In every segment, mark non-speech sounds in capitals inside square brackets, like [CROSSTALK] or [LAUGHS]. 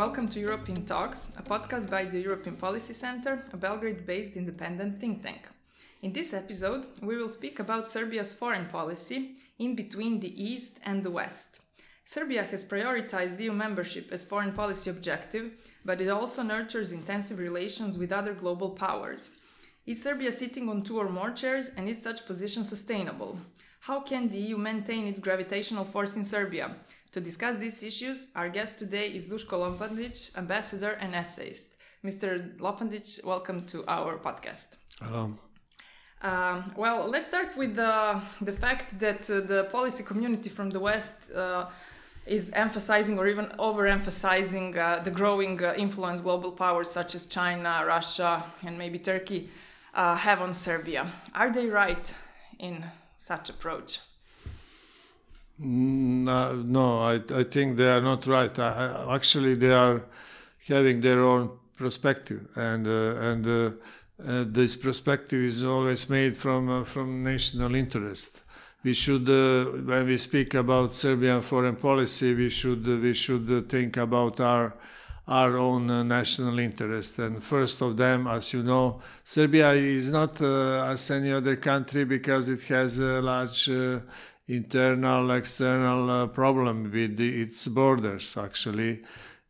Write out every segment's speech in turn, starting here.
welcome to European Talks, a podcast by the European Policy Center, a Belgrade based independent think tank. In this episode, we will speak about Serbia's foreign policy in between the East and the West. Serbia has prioritized EU membership as foreign policy objective, but it also nurtures intensive relations with other global powers. Is Serbia sitting on two or more chairs, and is such position sustainable? How can the EU maintain its gravitational force in Serbia? To discuss these issues, our guest today is Duško Lopandić, ambassador and essayist. Mr. Lopandić, welcome to our podcast. Hello. Uh, well, let's start with the, the fact that uh, the policy community from the West uh, is emphasizing or even overemphasizing uh, the growing uh, influence global powers such as China, Russia, and maybe Turkey uh, have on Serbia. Are they right in such approach? No, mm, no I, I think they are not right. I, actually, they are having their own perspective, and uh, and uh, uh, this perspective is always made from uh, from national interest. We should, uh, when we speak about Serbian foreign policy, we should uh, we should think about our our own national interest. And first of them, as you know, Serbia is not as any other country because it has a large internal external uh, problem with the, its borders actually.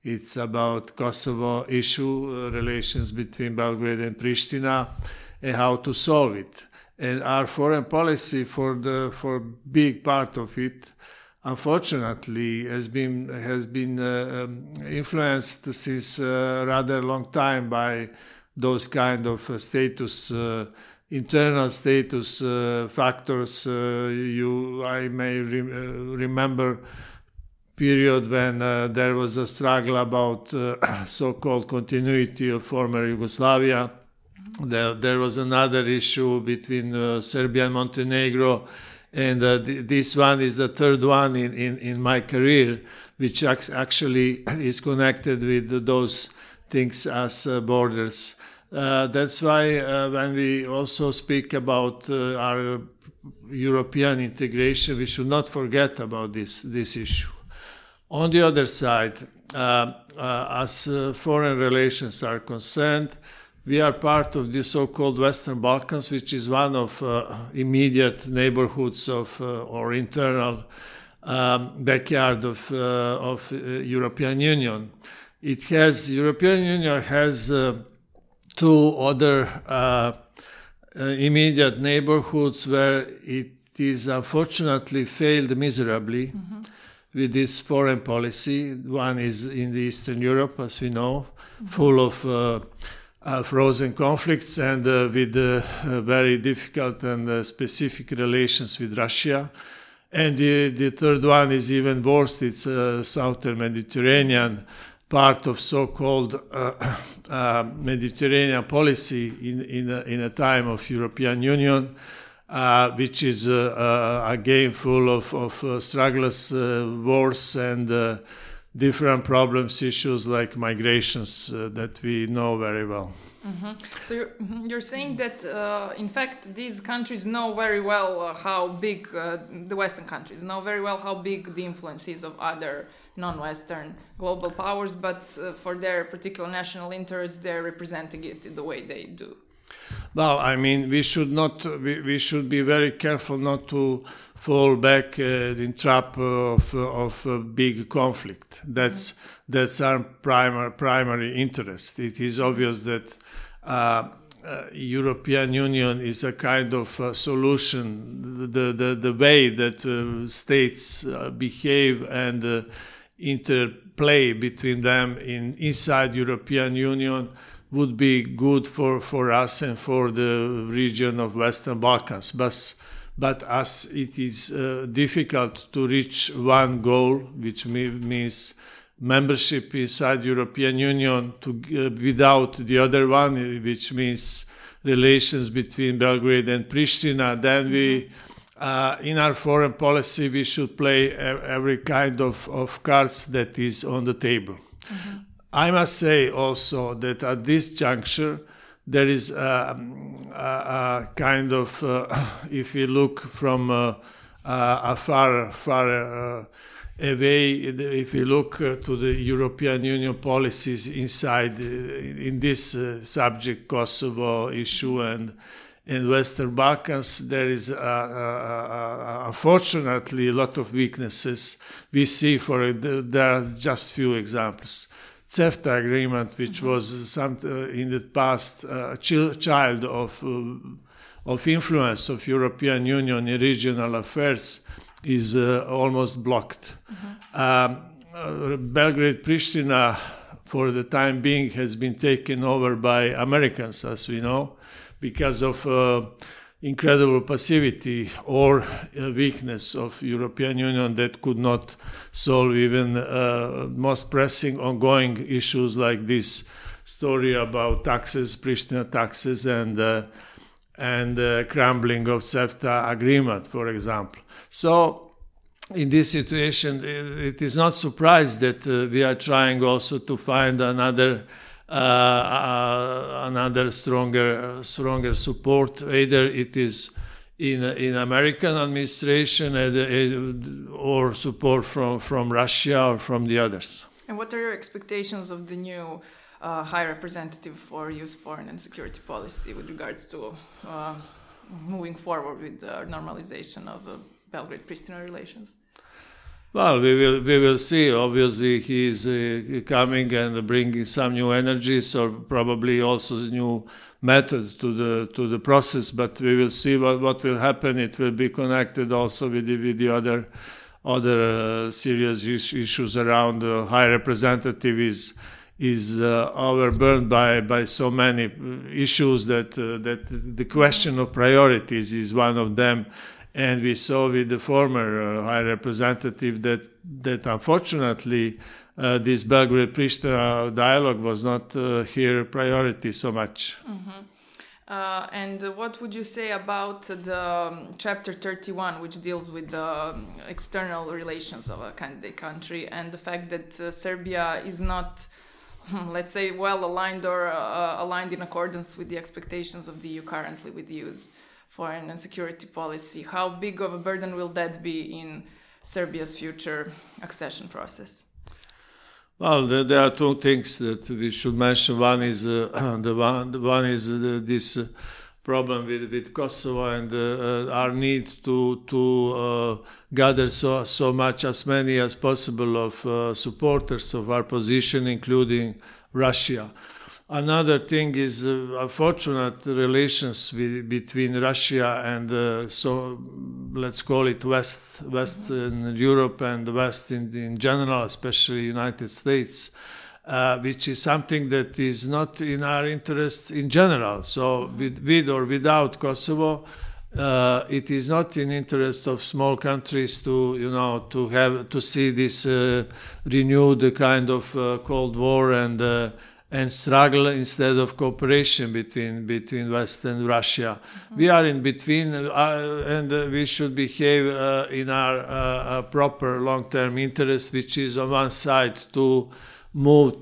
It's about kosovo issue uh, relations between belgrade and pristina and how to solve it. And our foreign policy for the for big part of it unfortunately has been has been uh, um, influenced since uh, rather long time by those kind of uh, status uh, internal status uh, factors. Uh, you, I may re uh, remember period when uh, there was a struggle about uh, [CLEARS THROAT] so-called continuity of former Yugoslavia. There, there was another issue between uh, Serbia and Montenegro, and th this one is the third one in, in, in my career, which ac actually [CLEARS THROAT] is connected with those things as borders. Uh, that's why uh, when we also speak about uh, our European integration, we should not forget about this, this issue. On the other side, uh, uh, as foreign relations are concerned, we are part of the so-called Western Balkans, which is one of immediate neighborhoods of or internal um, backyard of, of European Union. It has European Union has two other uh, uh, immediate neighborhoods where it is unfortunately failed miserably mm-hmm. with this foreign policy. One is in the Eastern Europe, as we know, mm-hmm. full of uh, uh, frozen conflicts and uh, with uh, very difficult and specific relations with Russia. And the, the third one is even worse, it's southern Mediterranean part of so-called uh, uh, Mediterranean policy in, in, a, in a time of European Union, uh, which is uh, uh, again full of, of uh, struggles, wars, and different problems, issues like migrations that we know very well. Mm-hmm. So you're, mm-hmm, you're, saying that, uh, in fact, these countries know very well uh, how big uh, the Western countries know very well how big the influence is of other non-Western global powers, but uh, for their particular national interests, they're representing it the way they do. Well, I mean, we should not. We, we should be very careful not to fall back uh, in trap of of big conflict. That's that's our primary primary interest. It is obvious that. Uh, uh, European Union is a kind of uh, solution. The, the, the way that uh, states uh, behave and uh, interplay between them in inside European Union would be good for, for us and for the region of Western Balkans. But, but as it is uh, difficult to reach one goal, which means membership inside European Union to, uh, without the other one, which means relations between Belgrade and Pristina, then we mm-hmm uh, in our foreign policy, we should play every kind of, of cards that is on the table. Mm-hmm. I must say also that at this juncture, there is a, a, a kind of, uh, [COUGHS] if we look from uh, uh, far, far uh, away. If we look uh, to the European Union policies inside uh, in this subject, Kosovo issue and in Western Balkans, there is unfortunately a lot of weaknesses. We see for it, there are just few examples. CEFTA agreement, which was some in the past a child of of influence of European Union in regional affairs is uh, almost blocked. Mm-hmm. Um, uh, Belgrade Pristina, for the time being, has been taken over by Americans, as we know, because of uh, incredible passivity or weakness of European Union that could not solve even uh, most pressing ongoing issues like this story about taxes, Pristina taxes, and uh, and uh, crumbling of CEFTA agreement, for example. So in this situation, it is not surprised that uh, we are trying also to find another another stronger stronger support. Either it is in in American administration uh, or support from from Russia or from the others. And what are your expectations of the new? uh, high representative for EU foreign and security policy with regards to uh, moving forward with the normalization of uh, Belgrade-Pristina relations? Well, we will we will see. Obviously, he is uh, coming and bringing some new energies, or probably also new method to the to the process. But we will see what, what will happen. It will be connected also with the, with the other other uh, serious issues around the high representative is is uh, overburdened by, by so many uh, issues that, uh, that the question of priorities is one of them. And we saw with the former uh, High Representative that, that unfortunately uh, this Belgrade Pristina dialogue was not uh, here priority so much. Mm-hmm. Uh, and what would you say about the um, chapter 31, which deals with the um, external relations of a candidate country and the fact that uh, Serbia is not [LAUGHS] let's say, well aligned or uh, aligned in accordance with the expectations of the EU currently with the EU's foreign and security policy. How big of a burden will that be in Serbia's future accession process? Well, there, are two things that we should mention. One is uh, [CLEARS THROAT] the one. The one is uh, this problem with, with Kosovo and uh, our need to to uh, gather so so much as many as possible of uh, supporters of our position, including Russia. Another thing is uh, unfortunate relations with, between Russia and uh, so let's call it West Western Europe and the West in, in general, especially United States uh, which is something that is not in our interest in general. So, with, with or without Kosovo, uh, it is not in interest of small countries to, you know, to have to see this uh, renewed kind of uh, Cold War and uh, and struggle instead of cooperation between between West and Russia. Mm-hmm. We are in between, uh, and we should behave in our proper long-term interest, which is on one side to move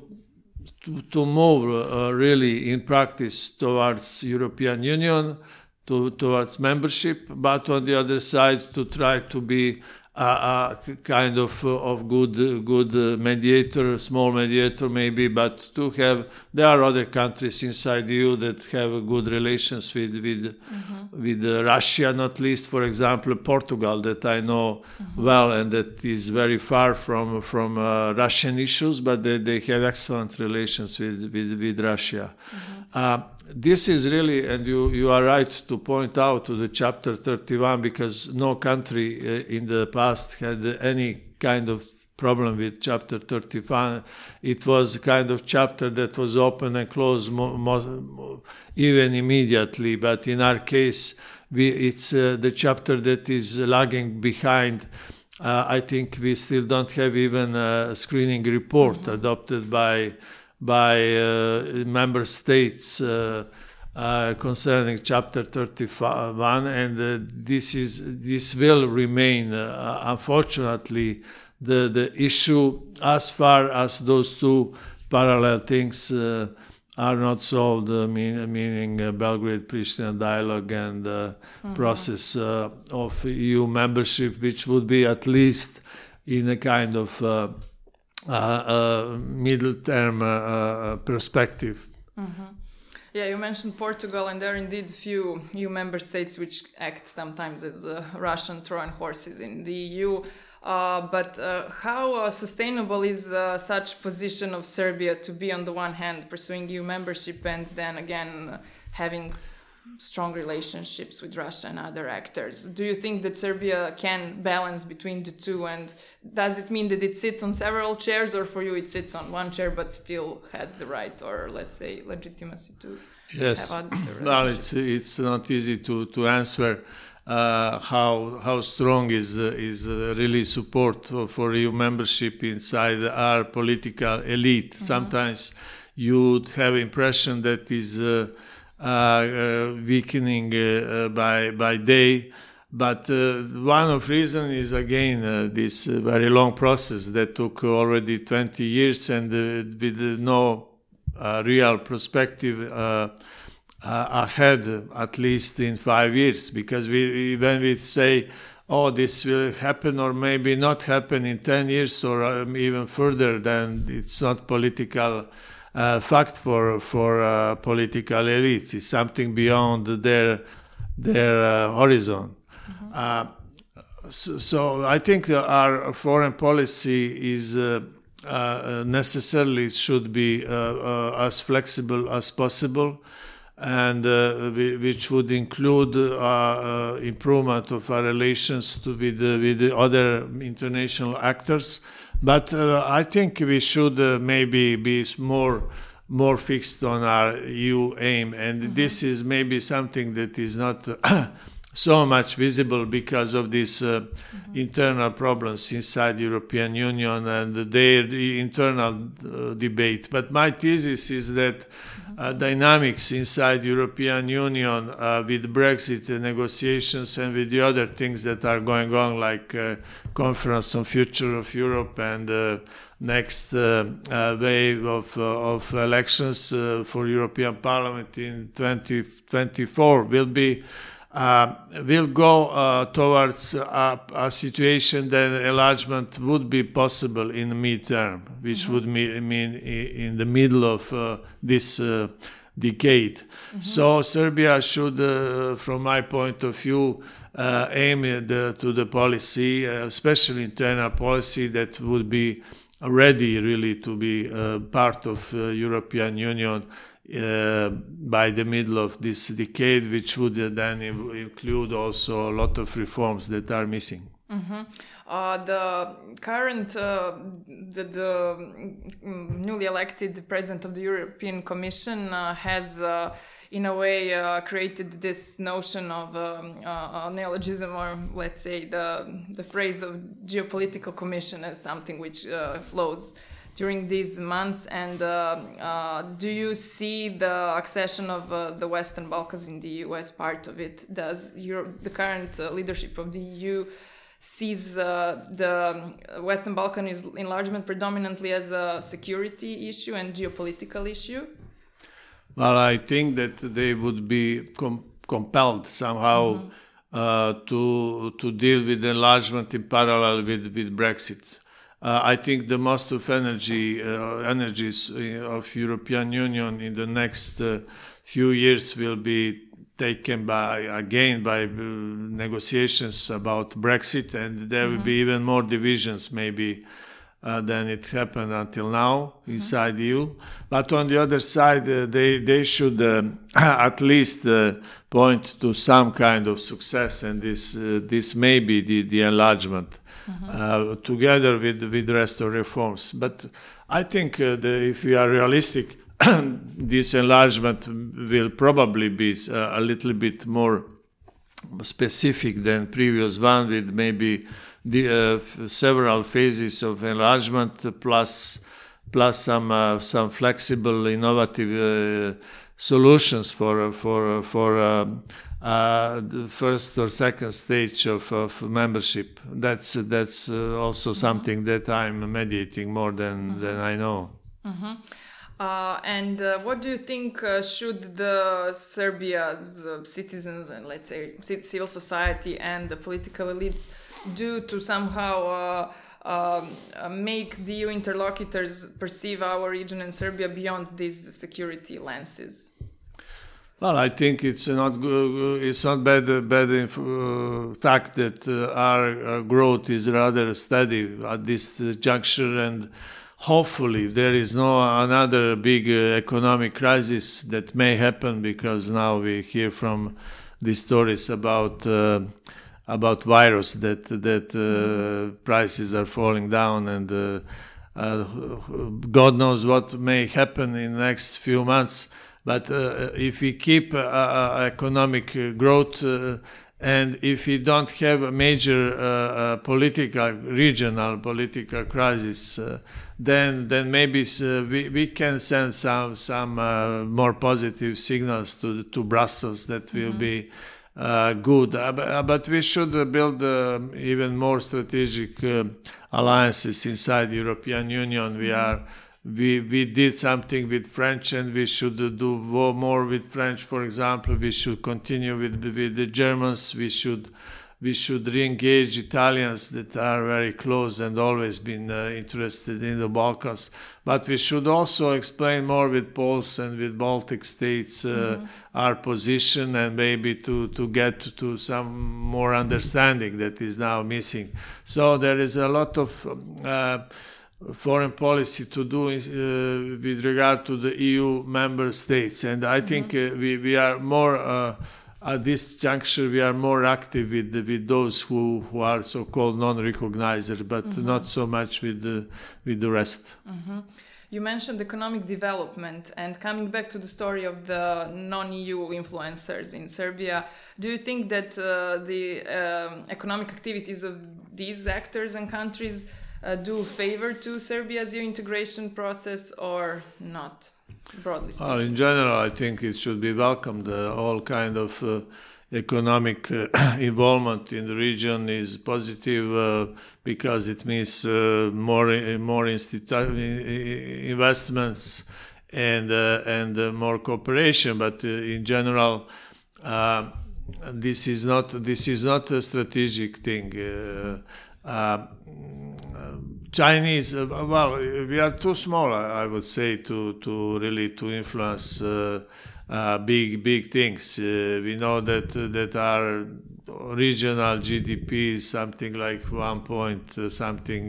to, to move uh, really in practice towards European Union, to, towards membership, but on the other side to try to be a, kind of of good good mediator, small mediator maybe, but to have there are other countries inside EU that have good relations with with mm-hmm. with Russia, not least, for example, Portugal that I know mm-hmm. well and that is very far from from uh, Russian issues, but they, they have excellent relations with with, with Russia. Mm-hmm. Uh, this is really, and you, you are right to point out to the chapter 31 because no country uh, in the past had any kind of problem with chapter 31. It was a kind of chapter that was open and closed mo- mo- even immediately, but in our case, we, it's uh, the chapter that is lagging behind. Uh, I think we still don't have even a screening report mm-hmm. adopted by by uh, member states uh, uh, concerning Chapter 31, and this is this will remain, unfortunately, the the issue as far as those two parallel things. are not solved, uh, mean, meaning uh, Belgrade-Pristina dialogue and uh, mm-hmm. process uh, of EU membership, which would be at least in a kind of uh, uh, middle-term perspective. Mm-hmm. Yeah, you mentioned Portugal, and there are indeed few EU member states which act sometimes as Russian Trojan horses in the EU. Uh, but uh, how uh, sustainable is uh, such position of Serbia to be on the one hand pursuing EU membership and then again having strong relationships with Russia and other actors? Do you think that Serbia can balance between the two? And does it mean that it sits on several chairs, or for you it sits on one chair but still has the right, or let's say, legitimacy to? Yes, [CLEARS THROAT] well, it's it's not easy to to answer uh, how how strong is uh, is uh, really support for, for, EU membership inside our political elite. Mm-hmm. Sometimes you would have impression that is uh, Uh, uh, weakening uh, by by day. But one of reason is again this very long process that took already 20 years and with no real perspective uh, ahead at least in five years because we when we say oh this will happen or maybe not happen in 10 years or um, even further then it's not political uh, fact for for uh, political elites it's something beyond their their uh, horizon mm-hmm. so, so, I think our foreign policy is uh, uh, necessarily should be as flexible as possible and uh, which would include uh, uh, improvement of our relations to, with, with the other international actors. But I think we should maybe be more more fixed on our EU aim, and mm-hmm. this is maybe something that is not [CLEARS THROAT] so much visible because of these uh, mm-hmm. internal problems inside European Union and their internal uh, debate. But my thesis is that uh, dynamics inside European Union uh, with Brexit negotiations and with the other things that are going on, like uh, conference on future of Europe and uh, next uh, uh, wave of, of elections for European Parliament in 2024 will be uh, will go uh, towards a, a, situation that enlargement would be possible in the midterm, which mm-hmm. would me- mean in the middle of uh, this uh, decade. Mm-hmm. So Serbia should, uh, from my point of view, uh, aim the, to the policy, especially internal policy, that would be ready really to be part of European Union uh, by the middle of this decade, which would then include also a lot of reforms that are missing. Mm-hmm. Uh, the current, uh, the, the, mm, newly elected president of the European Commission uh, has, uh, in a way, uh, created this notion of um, uh, neologism, or let's say the the phrase of geopolitical commission as something which flows during these months? And uh, uh, do you see the accession of uh, the Western Balkans in the U.S. part of it? Does Europe, the current leadership of the EU sees uh, the Western Balkan enlargement predominantly as a security issue and geopolitical issue? Well, I think that they would be com compelled somehow mm -hmm. uh, to to deal with enlargement in parallel with with Brexit. Uh, I think the most of energy uh, energies uh, of European Union in the next uh, few years will be taken by again by uh, negotiations about Brexit, and there mm-hmm. will be mm-hmm. even more divisions maybe. Uh, than it happened until now mm-hmm. inside EU. But on the other side, they they should [CLEARS THROAT] at least point to some kind of success, and this this may be the, the enlargement. Uh, together with with rest of reforms. But I think uh, the, if we are realistic, [CLEARS THROAT] this enlargement will probably be uh, a little bit more specific than previous one, with maybe the uh, several phases of enlargement plus plus some some flexible, innovative solutions for for for um, uh, the first or second stage of, of membership. That's that's uh, also mm-hmm. something that I'm mediating more than mm-hmm. than I know. Mm-hmm. Uh, and uh, what do you think uh, should the Serbia's uh, citizens and let's say civil society and the political elites do to somehow um, make the EU interlocutors perceive our region and Serbia beyond these security lenses? Well, I think it's not good, it's not bad bad uh, fact that uh, our, our, growth is rather steady at this juncture and hopefully there is no another big uh, economic crisis that may happen because now we hear from the stories about uh, about virus that that uh, prices are falling down and uh, uh, God knows what may happen in the next few months. But uh, if we keep economic growth and if we don't have a major uh, uh, political, regional political crisis, uh, then then maybe uh, we, we can send some some uh, more positive signals to to Brussels that will mm-hmm. be uh, good. but we should build even more strategic alliances inside the European Union. We mm-hmm. are we we did something with French and we should do more with French. For example, we should continue with with the Germans. We should we should re-engage Italians that are very close and always been uh, interested in the Balkans. But we should also explain more with Poles and with Baltic states uh, mm-hmm. our position and maybe to, to get to some more understanding that is now missing. So there is a lot of uh, foreign policy to do uh, with regard to the EU member states. And I mm-hmm. think uh, we, we are more, uh, at this juncture, we are more active with, with those who, who are so called non recognizers, but mm-hmm. not so much with the, with the rest. Mm-hmm. You mentioned economic development and coming back to the story of the non EU influencers in Serbia, do you think that uh, the um, economic activities of these actors and countries uh, do favor to Serbia's EU integration process or not, broadly speaking? Well, in general, I think it should be welcomed. Uh, all kind of uh, economic uh, [CLEARS THROAT] involvement in the region is positive uh, because it means uh, more more investments and and more cooperation. But in general. this is not this is not a strategic thing. Uh, Chinese, uh, well, we are too small, I would say, to to really to influence uh, uh, big big things. Uh, we know that that our regional GDP is something like one point something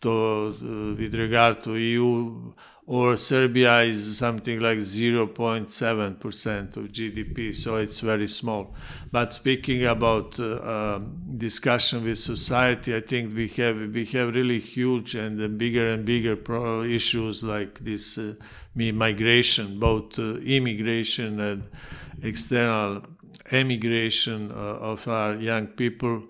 to with regard to EU or Serbia is something like 0.7% of GDP, so it's very small. But speaking about uh, um, discussion with society, I think we have we have really huge and bigger and bigger issues like this uh, migration, both uh, immigration and external emigration uh, of our young people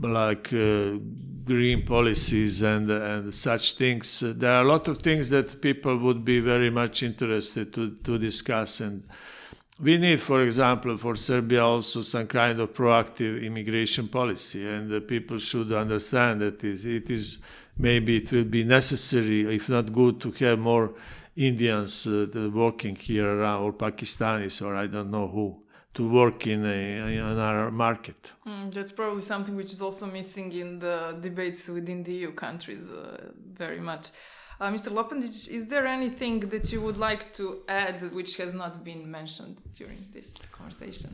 like uh, green policies and and such things. There are a lot of things that people would be very much interested to to discuss and. We need, for example, for Serbia also some kind of proactive immigration policy, and uh, people should understand that it is maybe it will be necessary, if not good, to have more Indians uh, working here around, or Pakistanis, or I don't know who to work in, a, in our market. Mm, that's probably something which is also missing in the debates within the EU countries uh, very much. Uh, Mr. Lopandic, is there anything that you would like to add which has not been mentioned during this conversation?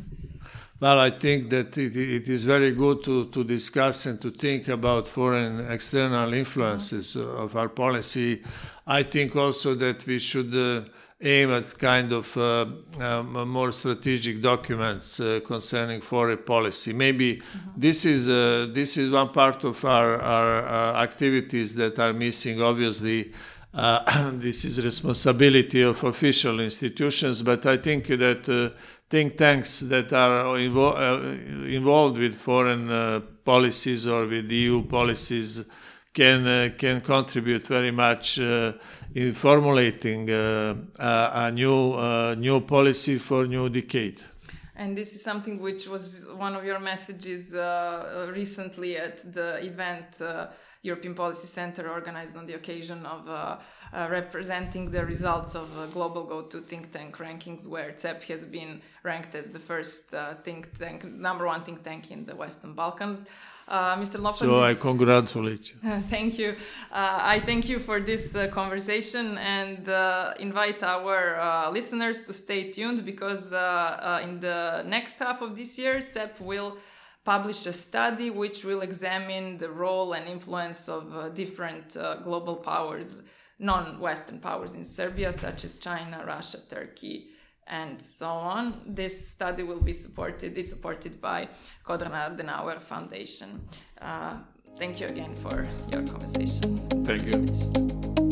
Well, I think that it, it is very good to, to discuss and to think about foreign external influences mm-hmm. of our policy. I think also that we should. Uh, aim at kind of uh, um, more strategic documents uh, concerning foreign policy. Maybe mm-hmm. this is uh, this is one part of our, our uh, activities that are missing. Obviously, uh, [CLEARS THROAT] this is responsibility of official institutions, but I think that uh, think tanks that are invo- involved with foreign policies or with EU policies can can contribute very much in formulating uh, a, a, new uh, new policy for new decade. And this is something which was one of your messages uh, recently at the event European Policy Center organized on the occasion of uh, uh, representing the results of uh, Global Go-To think tank rankings, where CEP has been ranked as the first uh, think tank, number one think tank in the Western Balkans. Uh, Mr. Lopan. So I congratulate you. [LAUGHS] thank you. Uh, I thank you for this uh, conversation and uh, invite our uh, listeners to stay tuned because uh, in the next half of this year, CEP will publish a study which will examine the role and influence of different global powers, non Western powers in Serbia, such as China, Russia, Turkey and so on. This study will be supported is supported by Konrad Adenauer Foundation. Uh, thank you again for your conversation. Thank you.